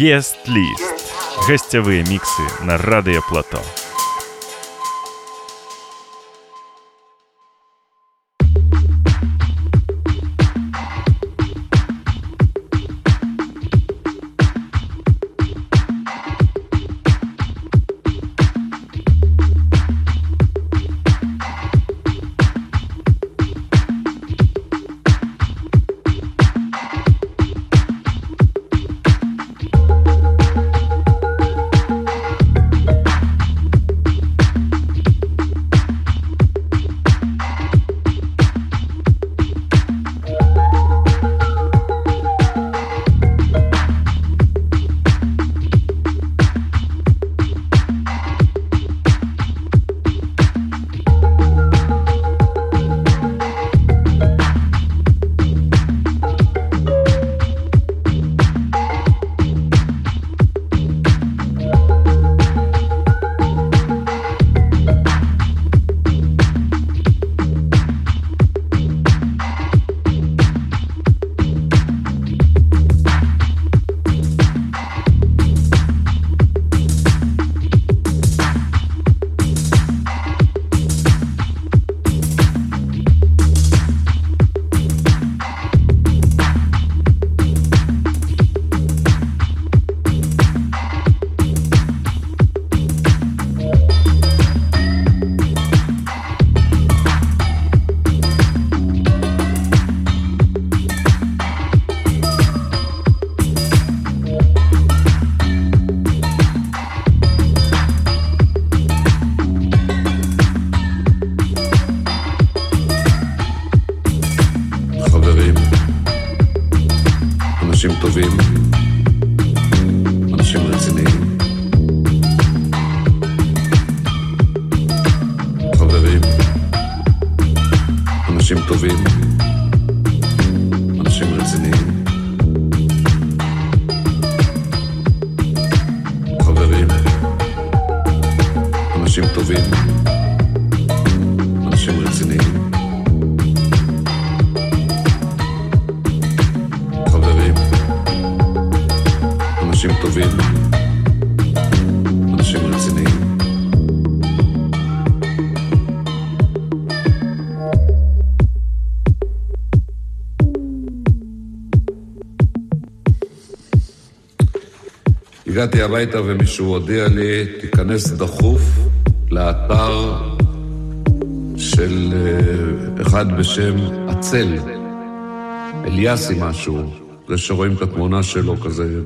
Єст ліст. Гостєві миксы на Радіо Плато. הביתה ומישהו הודיע לי, תיכנס דחוף לאתר של אה, אחד בשם עצל, אליאסי משהו, זה שרואים את התמונה שלו כזה.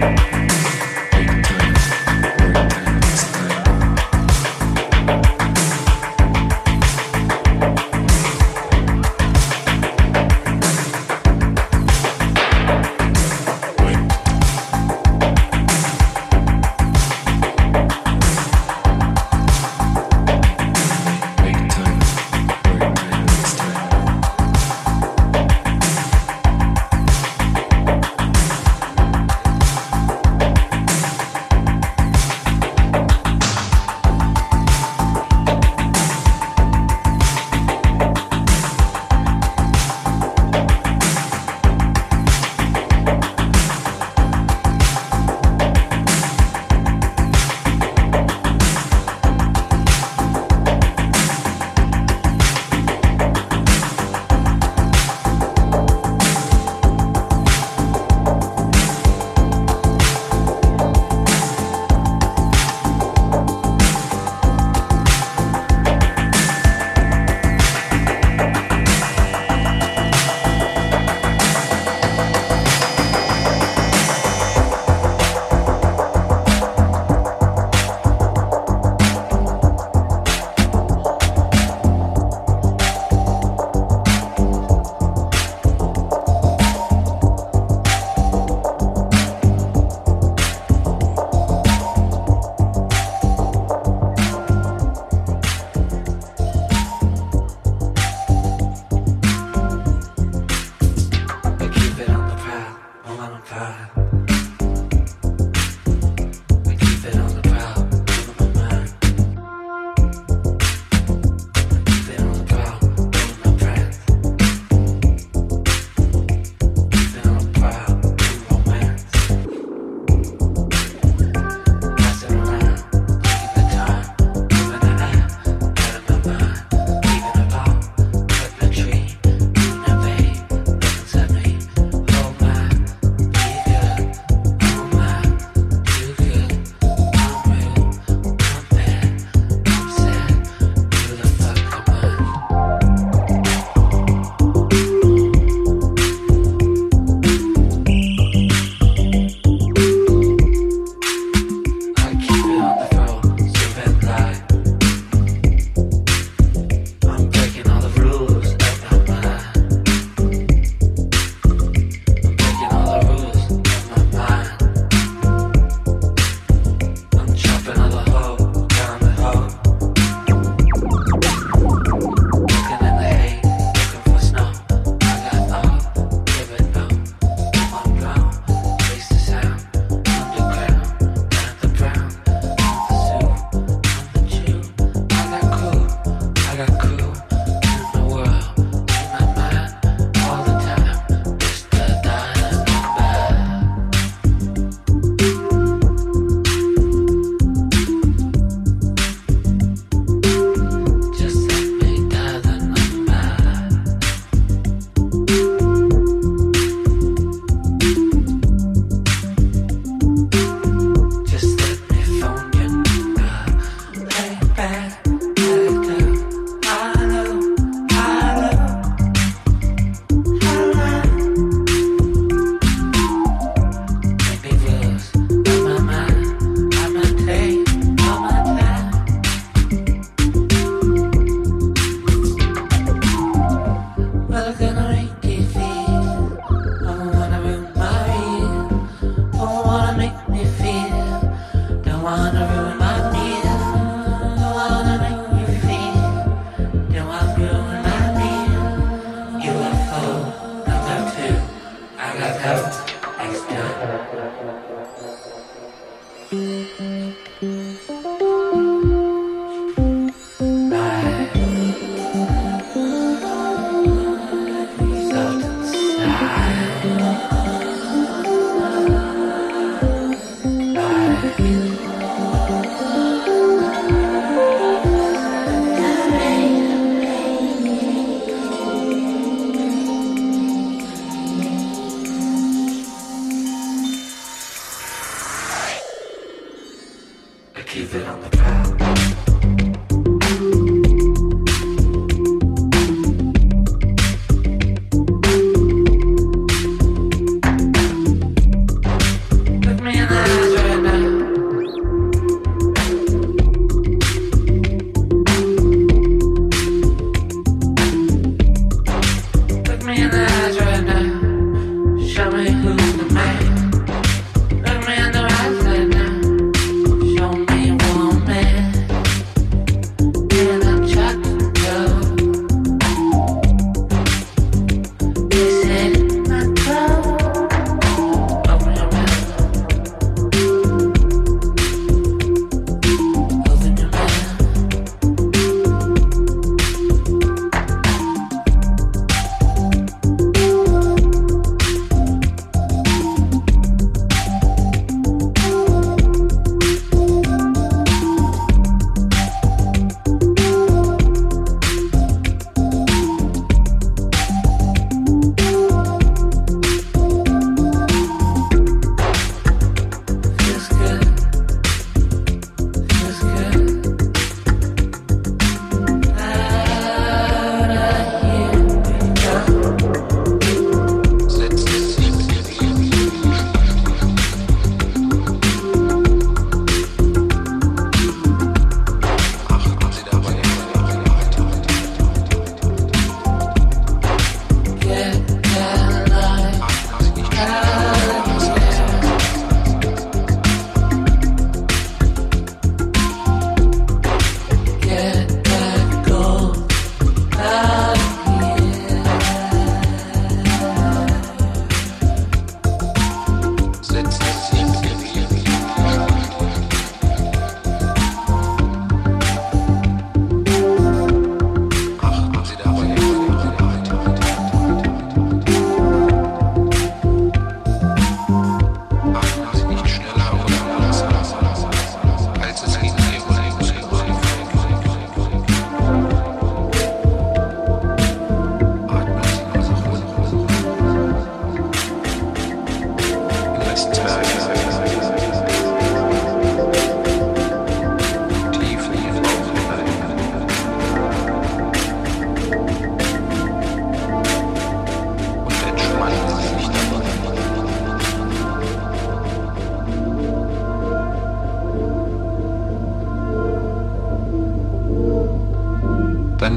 Bye.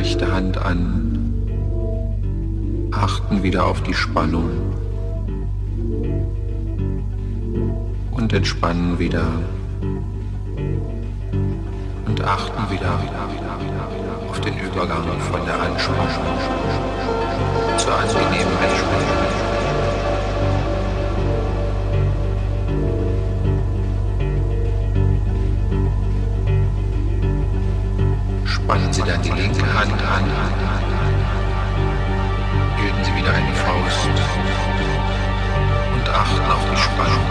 rechte Hand an, achten wieder auf die Spannung. Und entspannen wieder. Und achten wieder auf den Übergang von der Anspannung zur angenehmen Entspannung. Sie dann die linke Hand an. Bilden Sie wieder eine Faust und achten auf die Spannung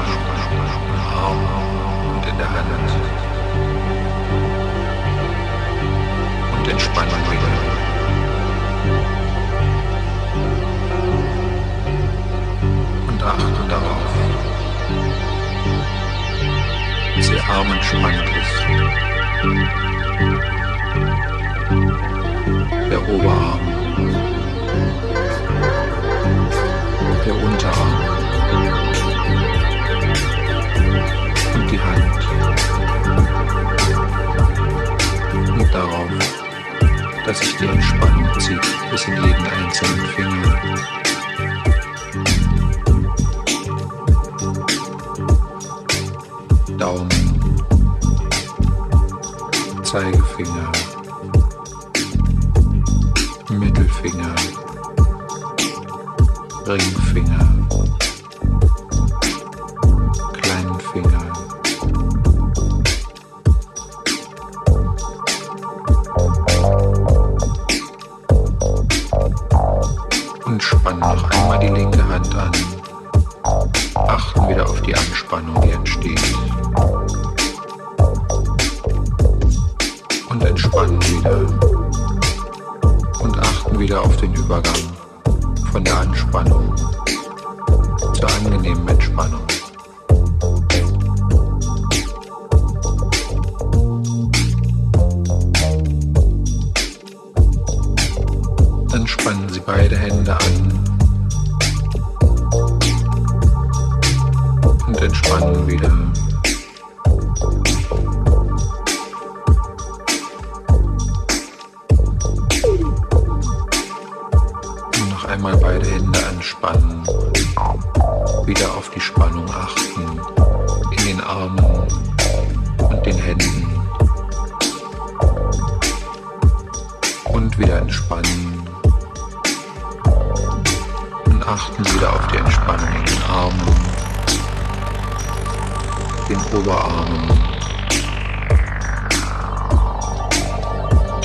im Arm und in der Hand. Und entspannen wieder. Und achten darauf, dass Ihr Arm entspannt ist der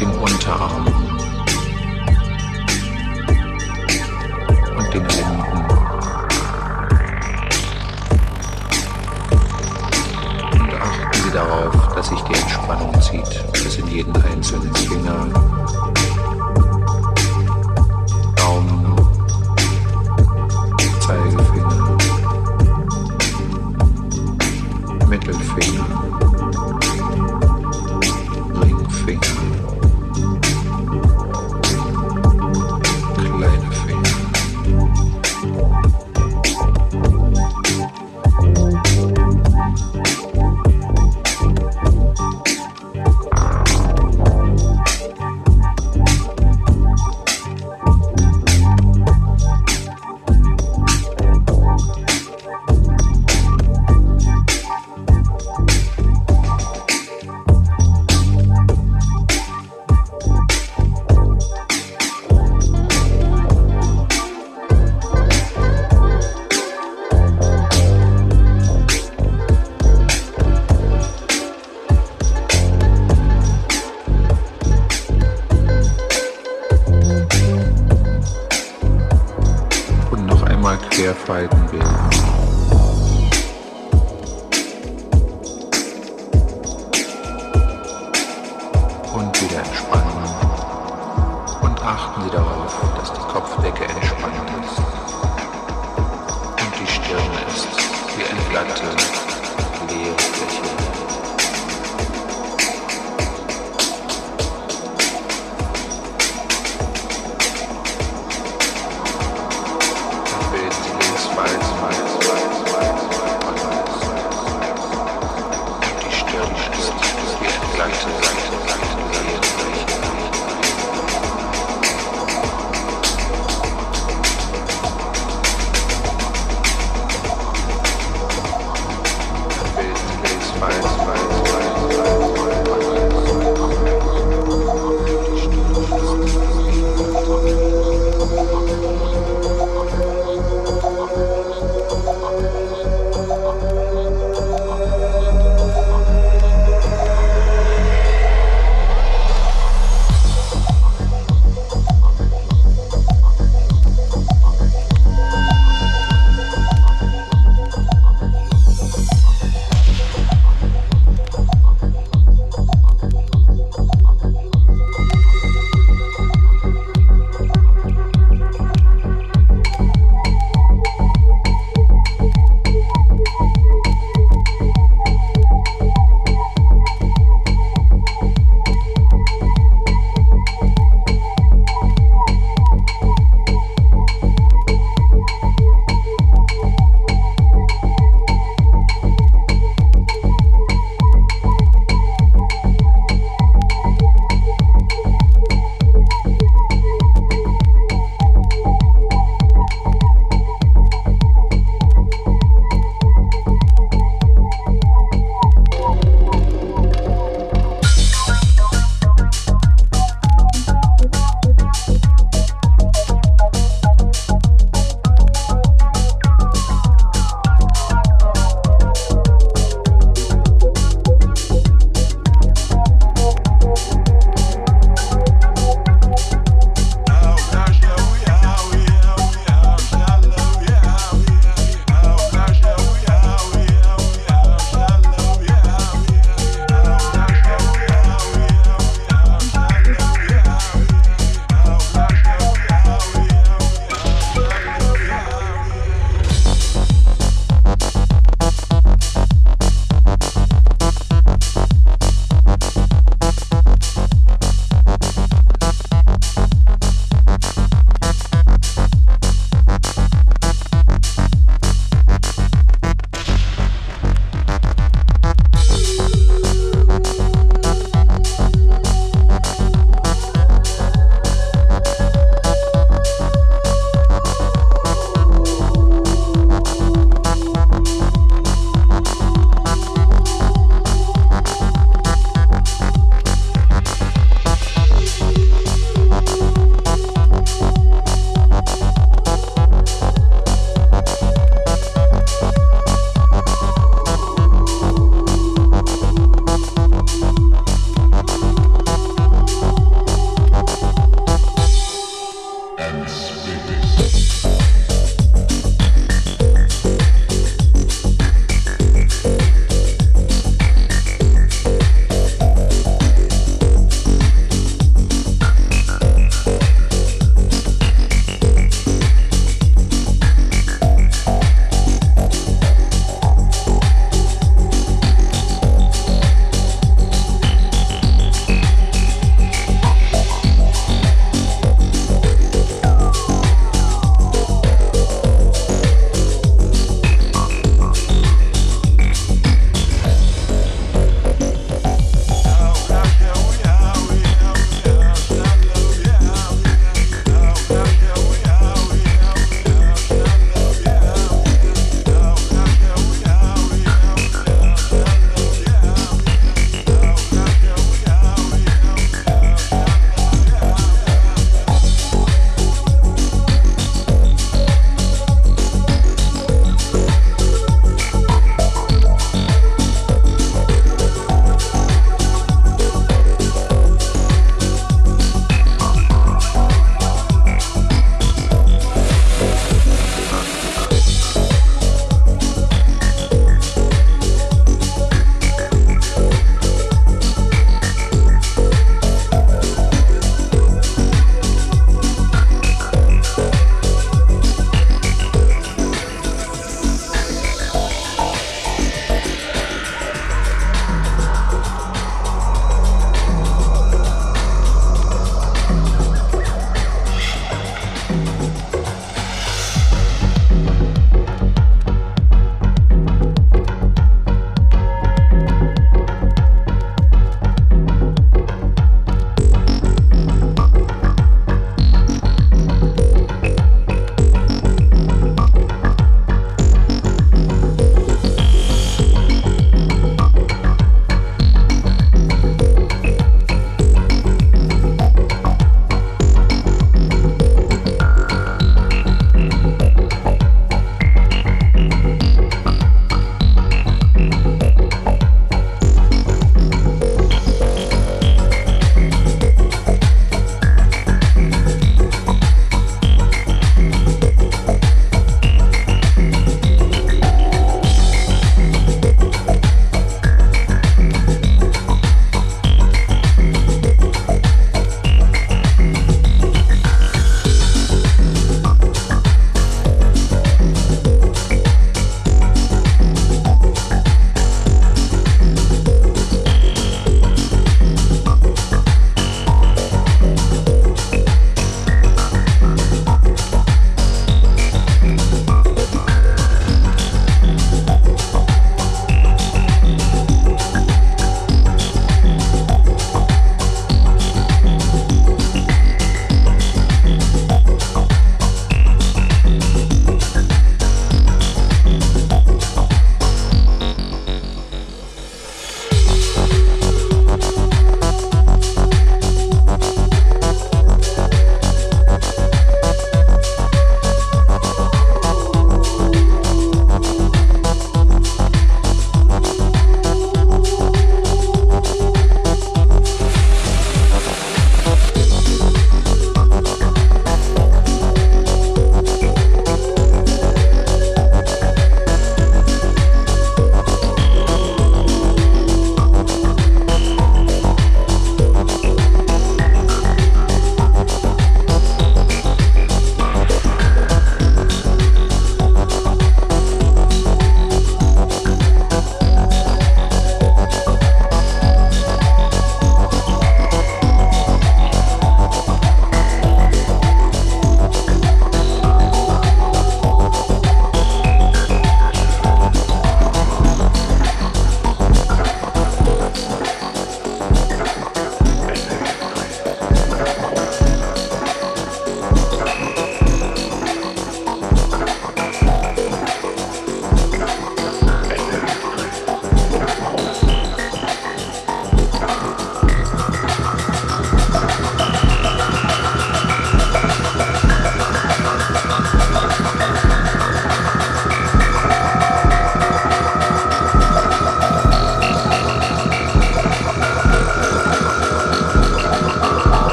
den Unterarm und den Lenden. Und achten Sie darauf, dass sich die Entspannung zieht bis in jeden einzelnen Finger